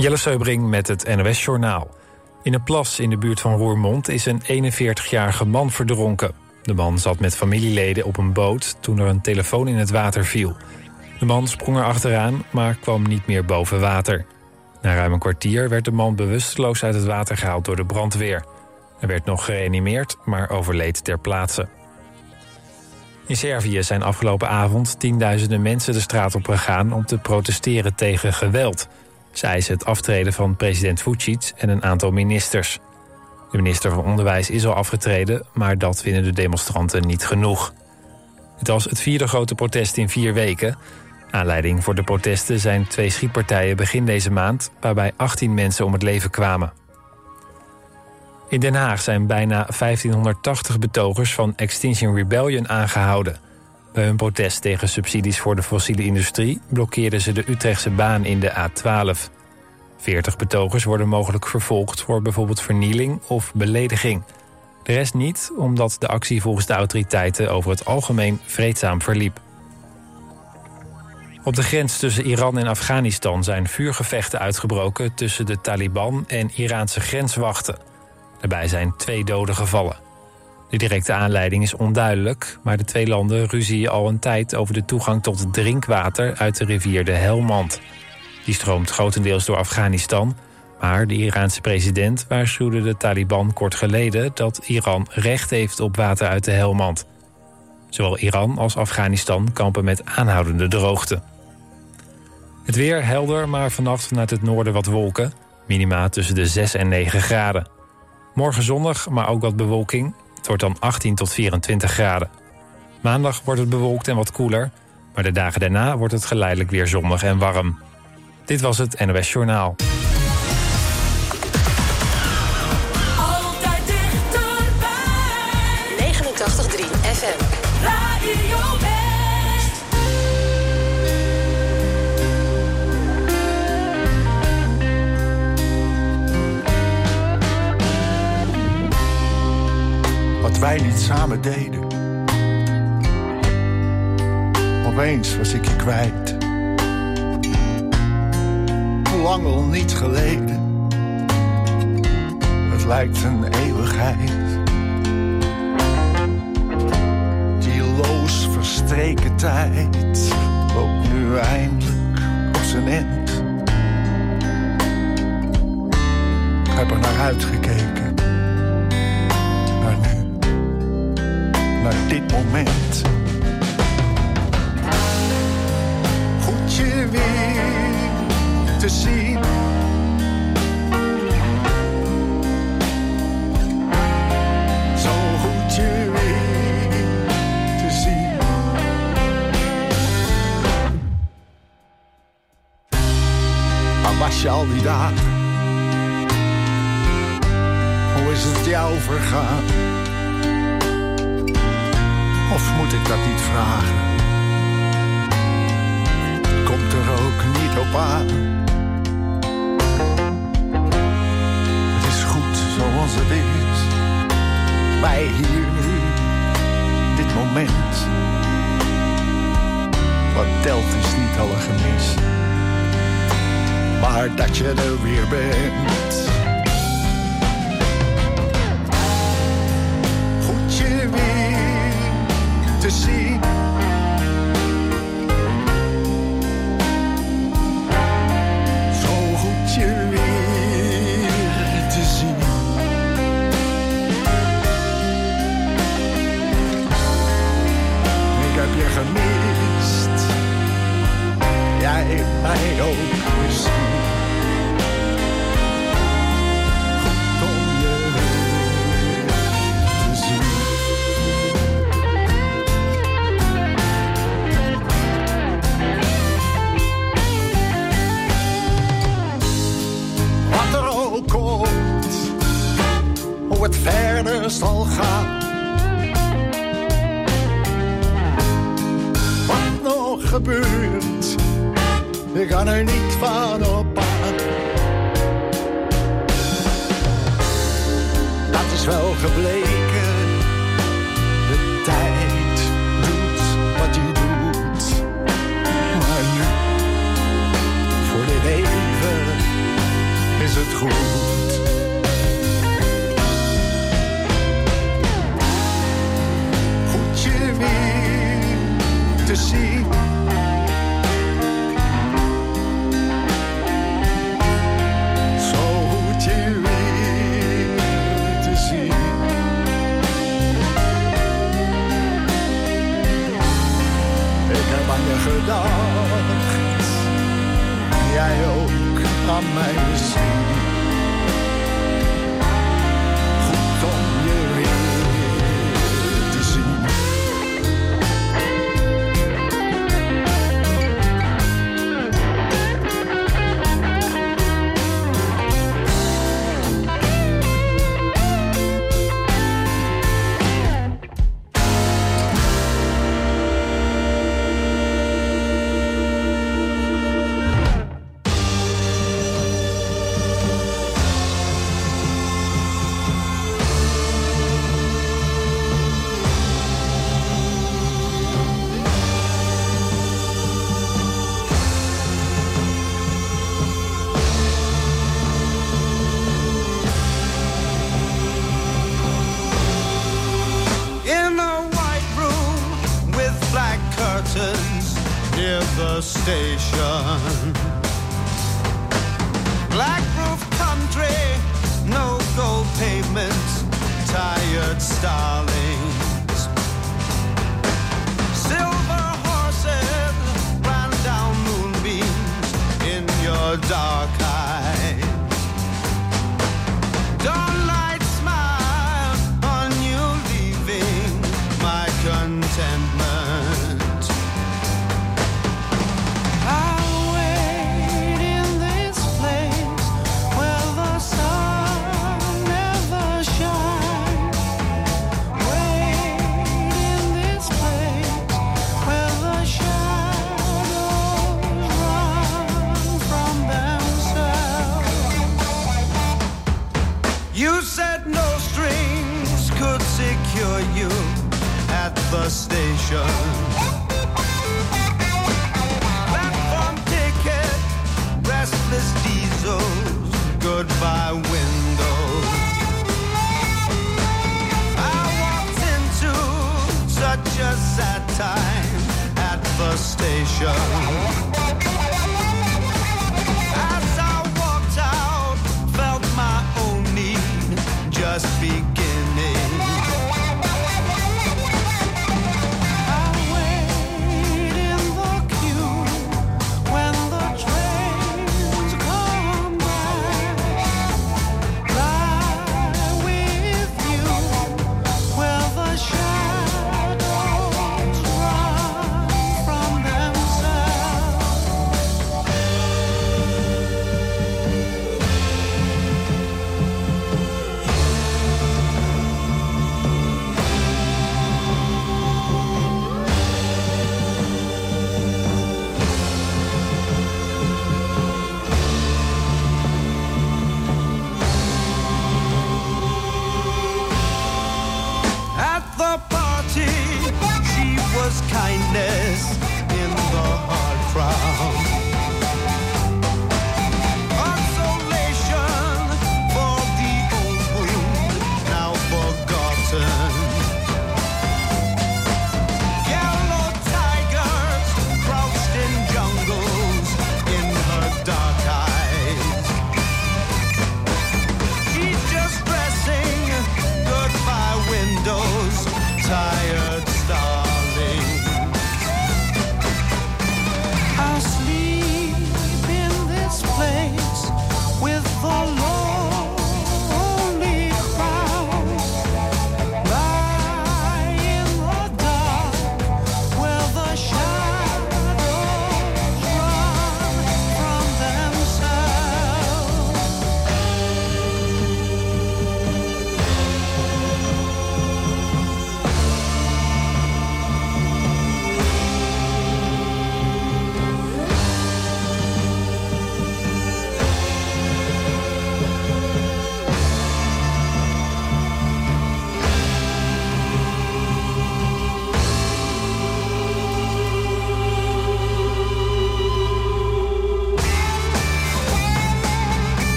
Jelle Seubring met het NOS Journaal. In een plas in de buurt van Roermond is een 41-jarige man verdronken. De man zat met familieleden op een boot toen er een telefoon in het water viel. De man sprong er achteraan, maar kwam niet meer boven water. Na ruim een kwartier werd de man bewusteloos uit het water gehaald door de brandweer. Hij werd nog gereanimeerd, maar overleed ter plaatse. In Servië zijn afgelopen avond tienduizenden mensen de straat op gegaan... om te protesteren tegen geweld. Ze eisen het aftreden van president Vucic en een aantal ministers. De minister van Onderwijs is al afgetreden, maar dat vinden de demonstranten niet genoeg. Het was het vierde grote protest in vier weken. Aanleiding voor de protesten zijn twee schietpartijen begin deze maand... waarbij 18 mensen om het leven kwamen. In Den Haag zijn bijna 1580 betogers van Extinction Rebellion aangehouden. Bij hun protest tegen subsidies voor de fossiele industrie... blokkeerden ze de Utrechtse baan in de A12. 40 betogers worden mogelijk vervolgd voor bijvoorbeeld vernieling of belediging. De rest niet, omdat de actie volgens de autoriteiten... over het algemeen vreedzaam verliep. Op de grens tussen Iran en Afghanistan zijn vuurgevechten uitgebroken... tussen de Taliban en Iraanse grenswachten... Daarbij zijn twee doden gevallen. De directe aanleiding is onduidelijk, maar de twee landen ruzien al een tijd over de toegang tot drinkwater uit de rivier de Helmand. Die stroomt grotendeels door Afghanistan, maar de Iraanse president waarschuwde de Taliban kort geleden dat Iran recht heeft op water uit de Helmand. Zowel Iran als Afghanistan kampen met aanhoudende droogte. Het weer helder, maar vannacht vanuit het noorden wat wolken. Minima tussen de 6 en 9 graden. Morgen zonnig, maar ook wat bewolking. Het wordt dan 18 tot 24 graden. Maandag wordt het bewolkt en wat koeler. Maar de dagen daarna wordt het geleidelijk weer zonnig en warm. Dit was het NOS Journaal. Samen deden. Opeens was ik je kwijt. Lang al niet geleden. Het lijkt een eeuwigheid. Die loos verstreken tijd loopt nu eindelijk op zijn eind. Ik heb er naar uitgekeken. Dit moment. Goed je weer te zien. Zo goed je weer te zien. Waar was je al die dagen? Hoe is het jou vergaan? Of moet ik dat niet vragen? Komt er ook niet op aan. Het is goed zoals het is. Wij hier nu, dit moment. Wat telt is niet alle gemis. Maar dat je er weer bent. Diesels, goodbye windows. I walked into such a sad time at the station.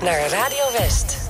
Naar Radio West.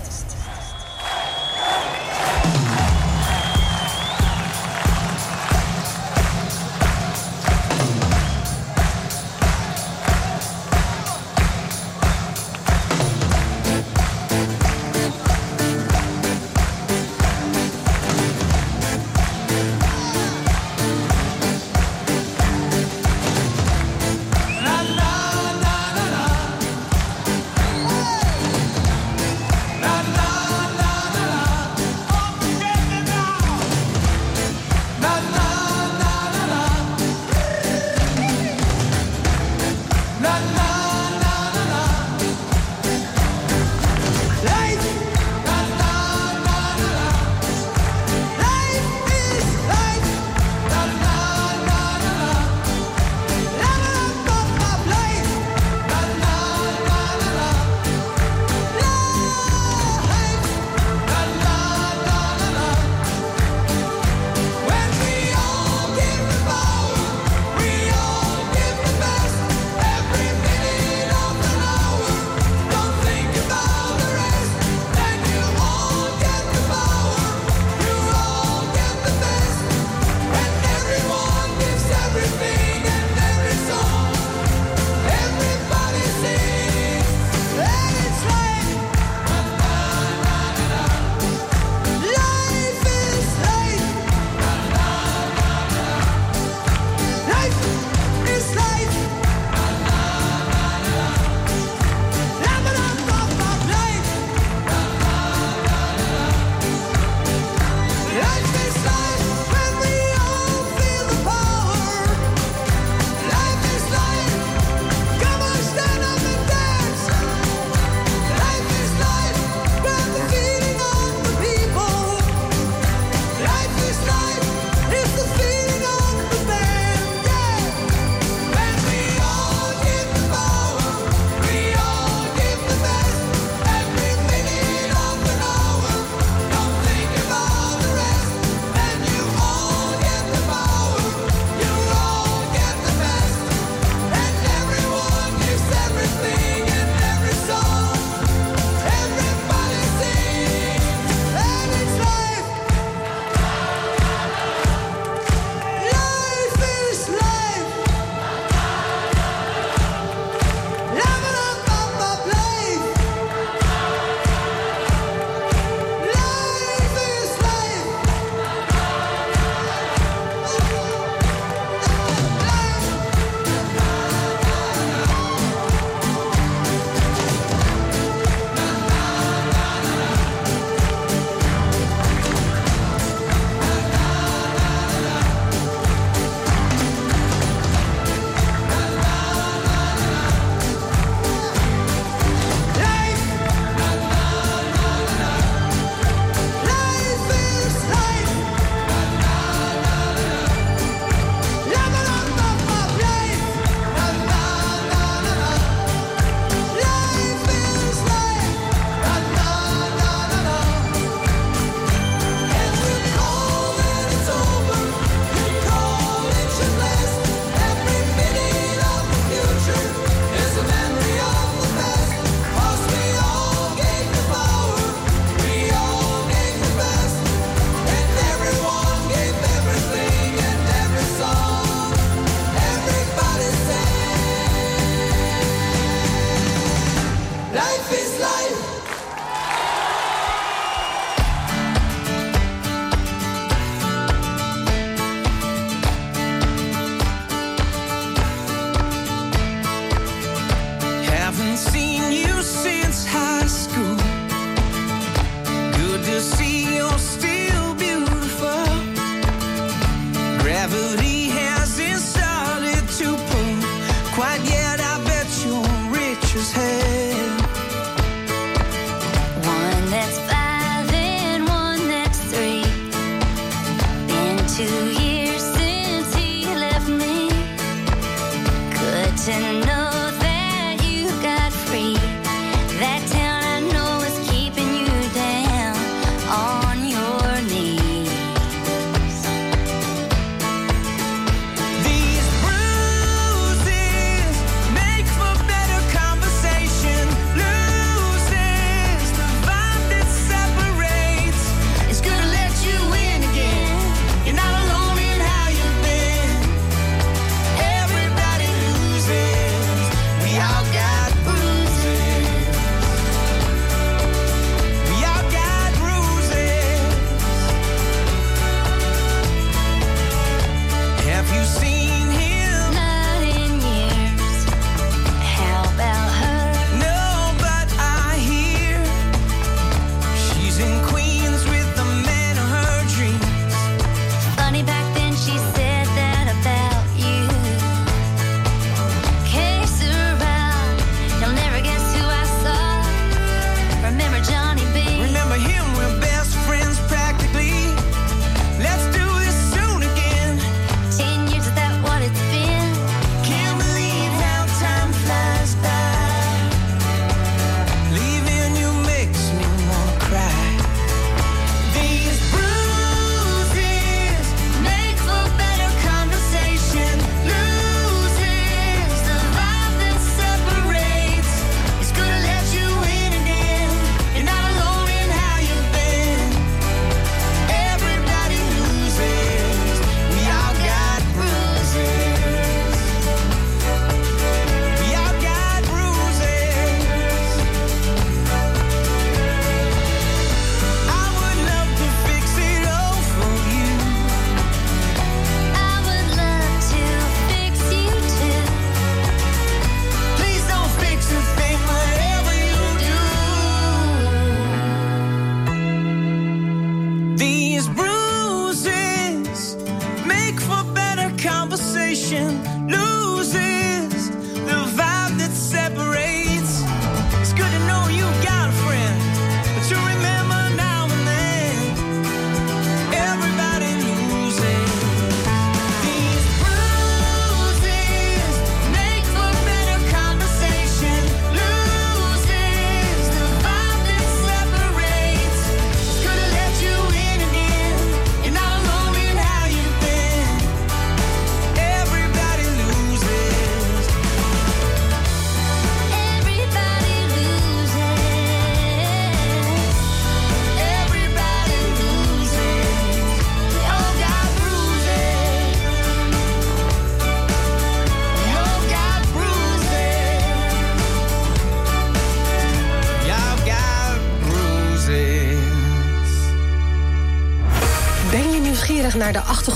you see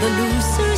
the loser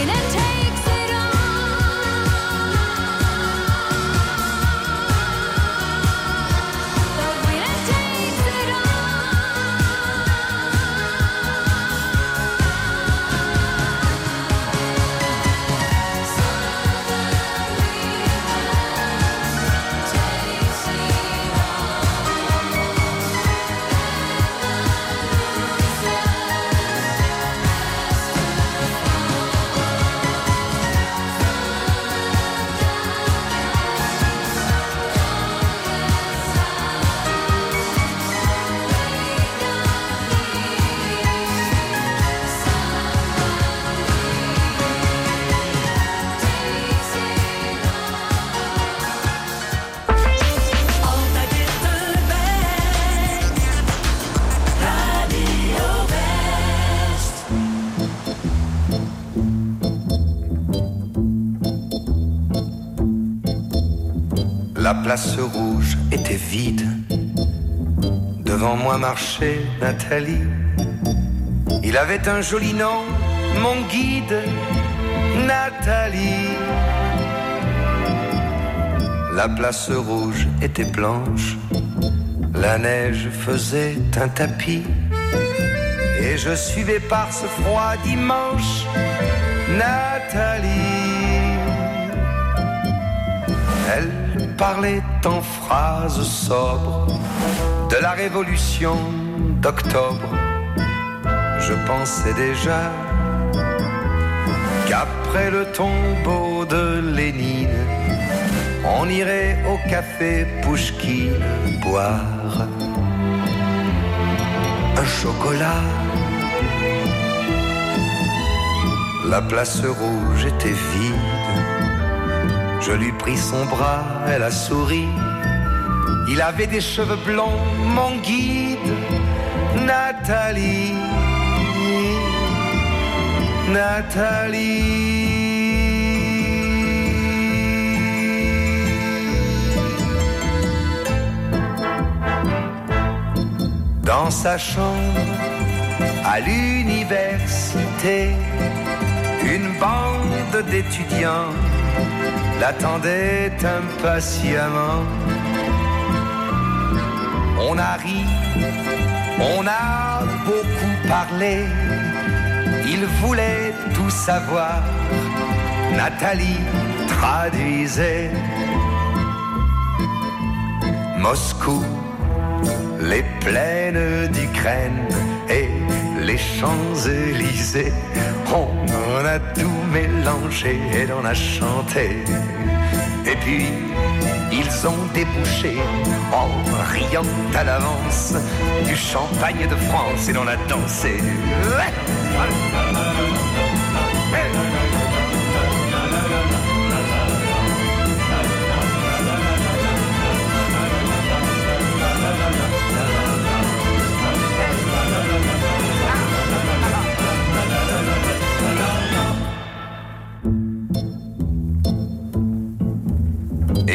La place rouge était vide. Devant moi marchait Nathalie. Il avait un joli nom, mon guide, Nathalie. La place rouge était blanche, la neige faisait un tapis, et je suivais par ce froid dimanche Nathalie. parlait en phrases sobres de la révolution d'octobre. Je pensais déjà qu'après le tombeau de Lénine, on irait au café Pouchkine boire un chocolat. La place rouge était vide je lui pris son bras, elle a souri. Il avait des cheveux blonds, mon guide, Nathalie. Nathalie. Dans sa chambre, à l'université, une bande d'étudiants l'attendait impatiemment. On a ri, on a beaucoup parlé, il voulait tout savoir. Nathalie traduisait Moscou, les plaines d'Ukraine et les Champs-Élysées. On en a tout mélangé et l'on a chanté. Et puis, ils ont débouché en riant à l'avance du champagne de France et l'on a dansé.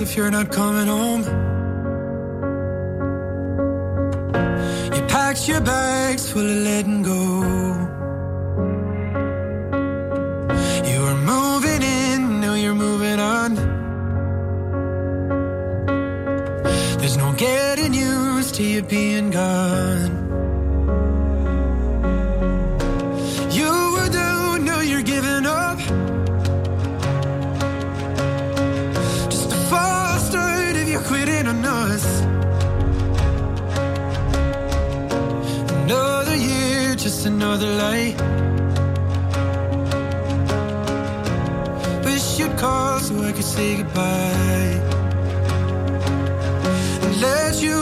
If you're not coming home. You packed your bags full of letting go. Say goodbye. And let you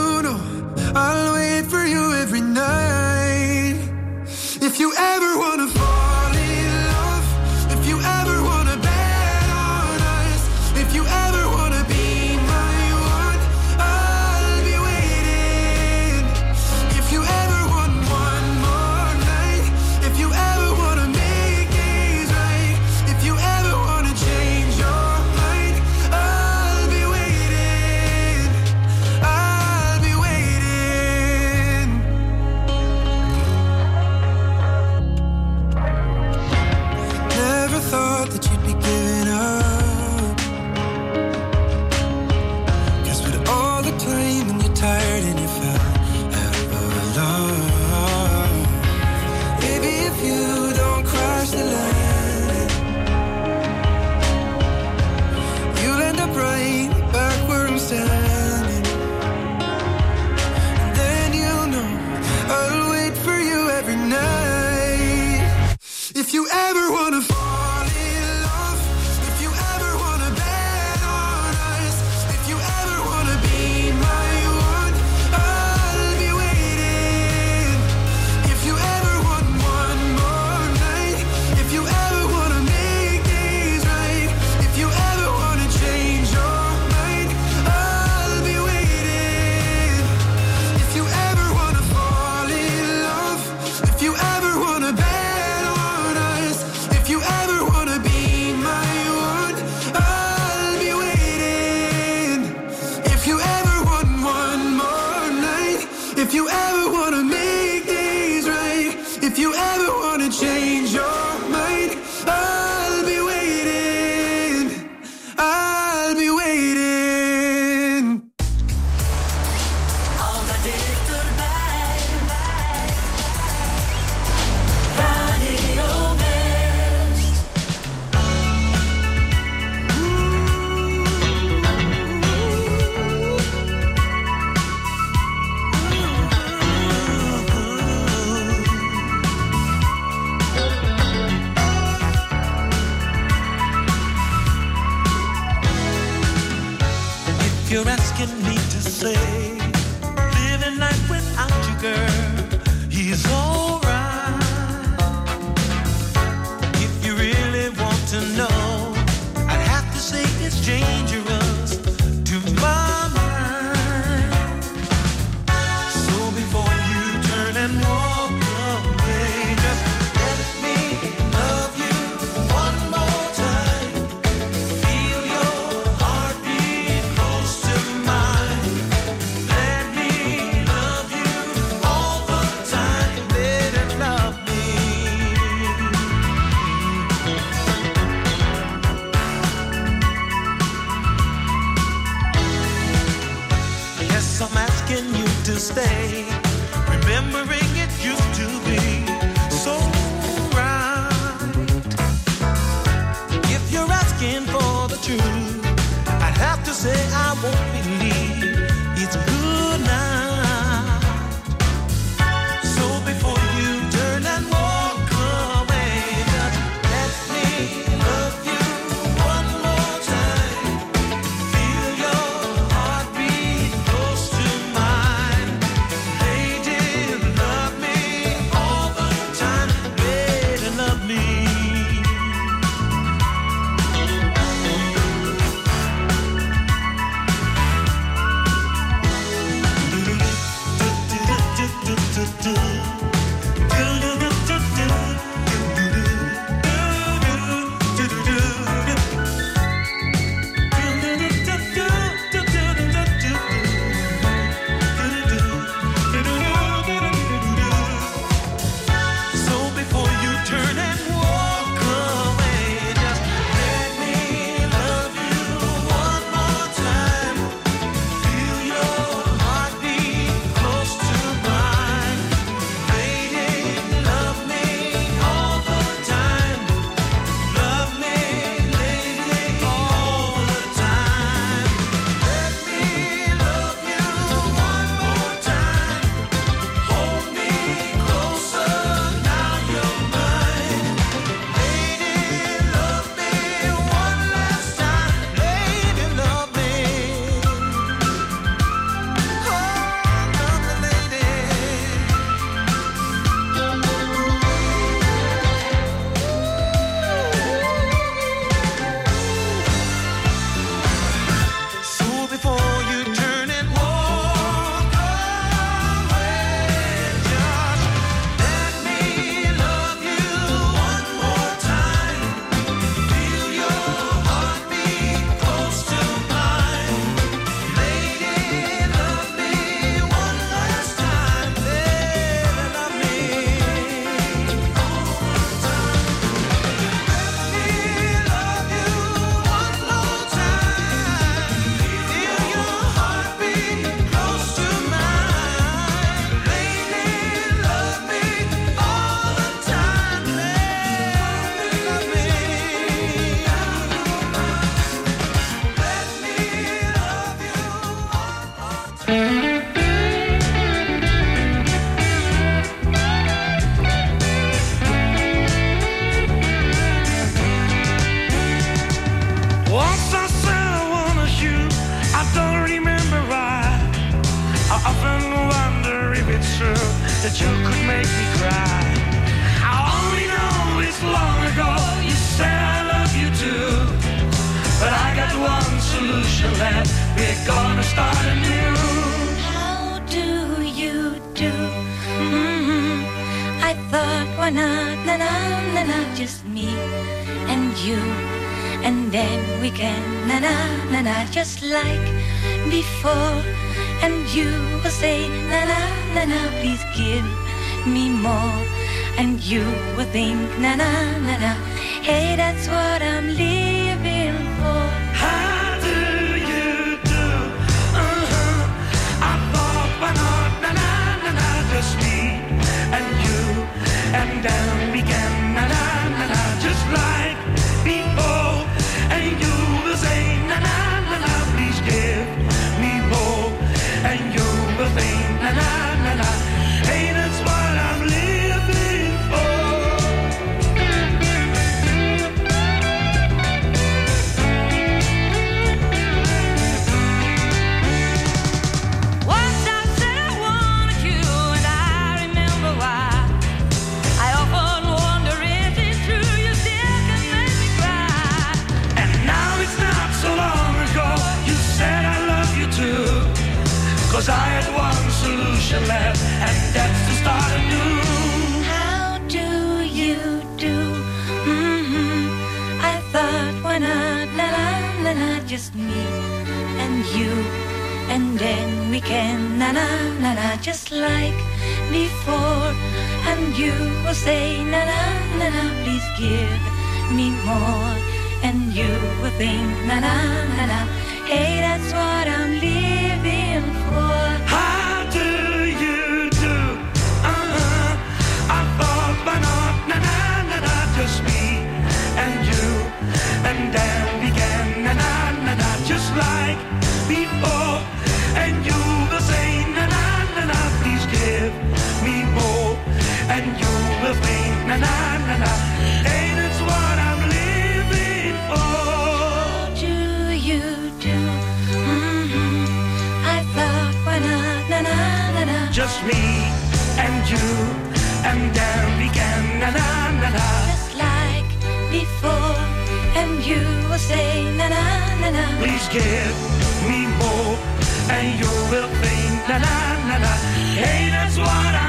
na na na na. Hey, that's what I.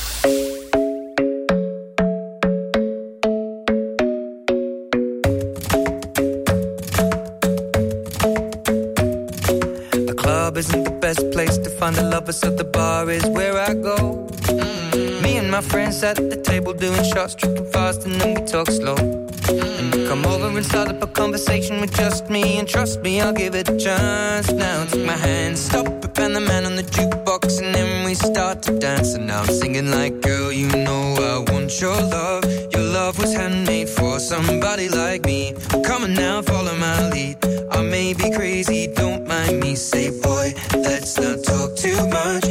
at the bar is where I go. Mm -hmm. Me and my friends at the table doing shots, tripping fast, and then we talk slow. Mm -hmm. And you come over and start up a conversation with just me, and trust me, I'll give it a chance. Now take my hand, stop it, and the man on the jukebox, and then we start to dance. And now I'm singing like, girl, you know I want your love, your love was handmade for somebody like me. Come on now, follow my lead. I may be crazy, don't mind me. Say, boy, let's not talk too much.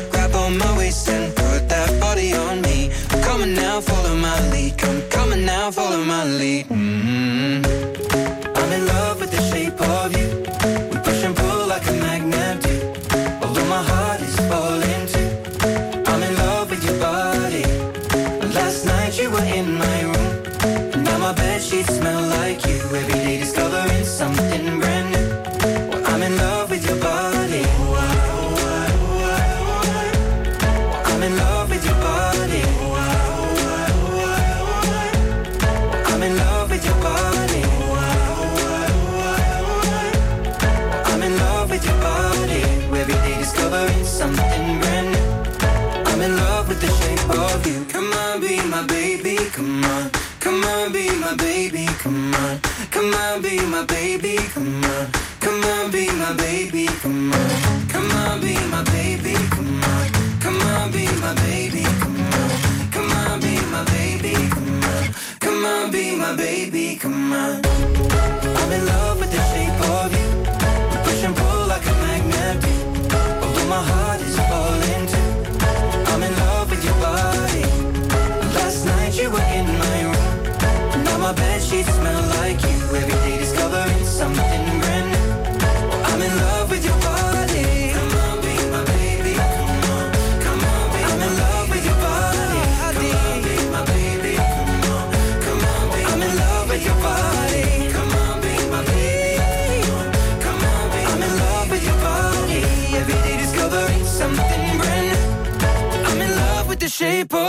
My waist and baby. Come on.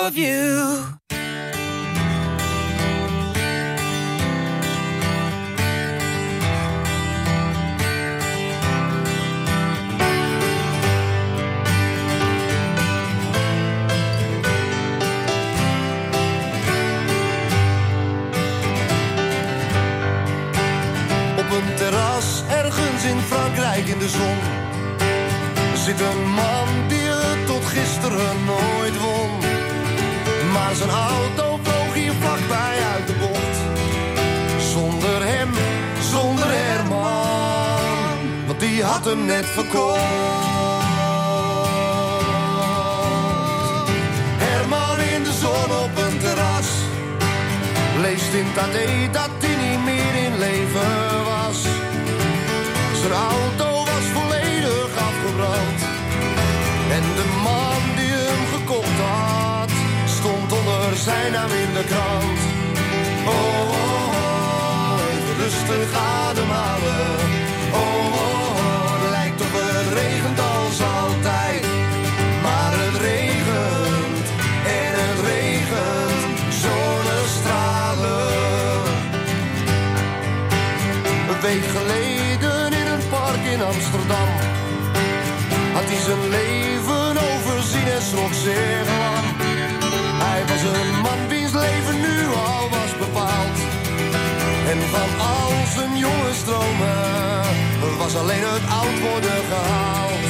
Op een terras ergens in Frankrijk in de zon zit een man die het tot gisteren won. Zijn auto vloog hier vlakbij uit de bocht. Zonder hem, zonder Herman, want die had hem net verkocht. Herman in de zon op een terras leest in AD dat hij niet meer in leven was. Zijn auto zijn naam in de krant. Oh, oh, oh, rustig ademhalen. Oh, oh, oh, lijkt op het regent als altijd. Maar het regent en het regent zonnestralen. Een week geleden in een park in Amsterdam had hij zijn leven overzien en schrok zeer En van al zijn jonge stromen was alleen het oud worden gehaald.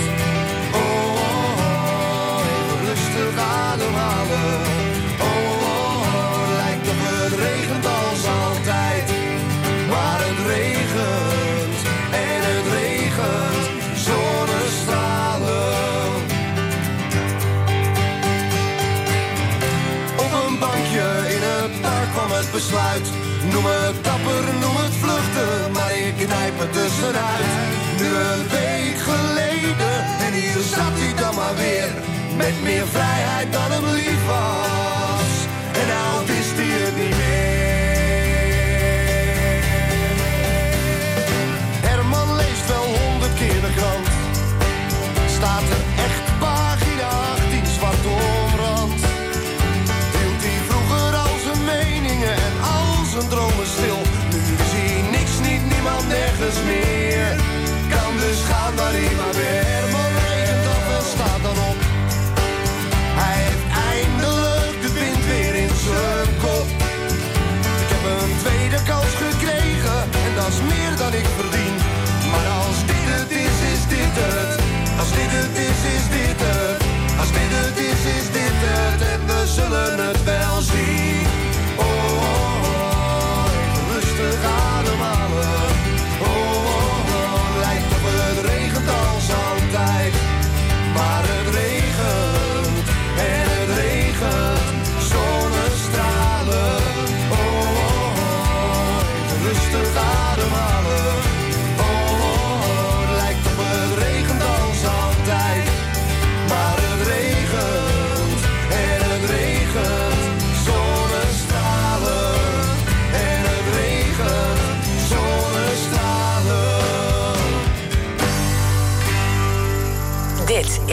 Oh, oh, oh, even rustig ademhalen. Oh, oh, oh, lijkt op het regent als altijd. Maar het regent en het regent zonnestralen. Op een bankje in het park kwam het besluit. Noem het vluchten, maar ik knijp het tussenuit. Nu een week geleden en hier zat hij dan maar weer. Met meer vrijheid dan hem lief was. En nou wist hij het niet meer.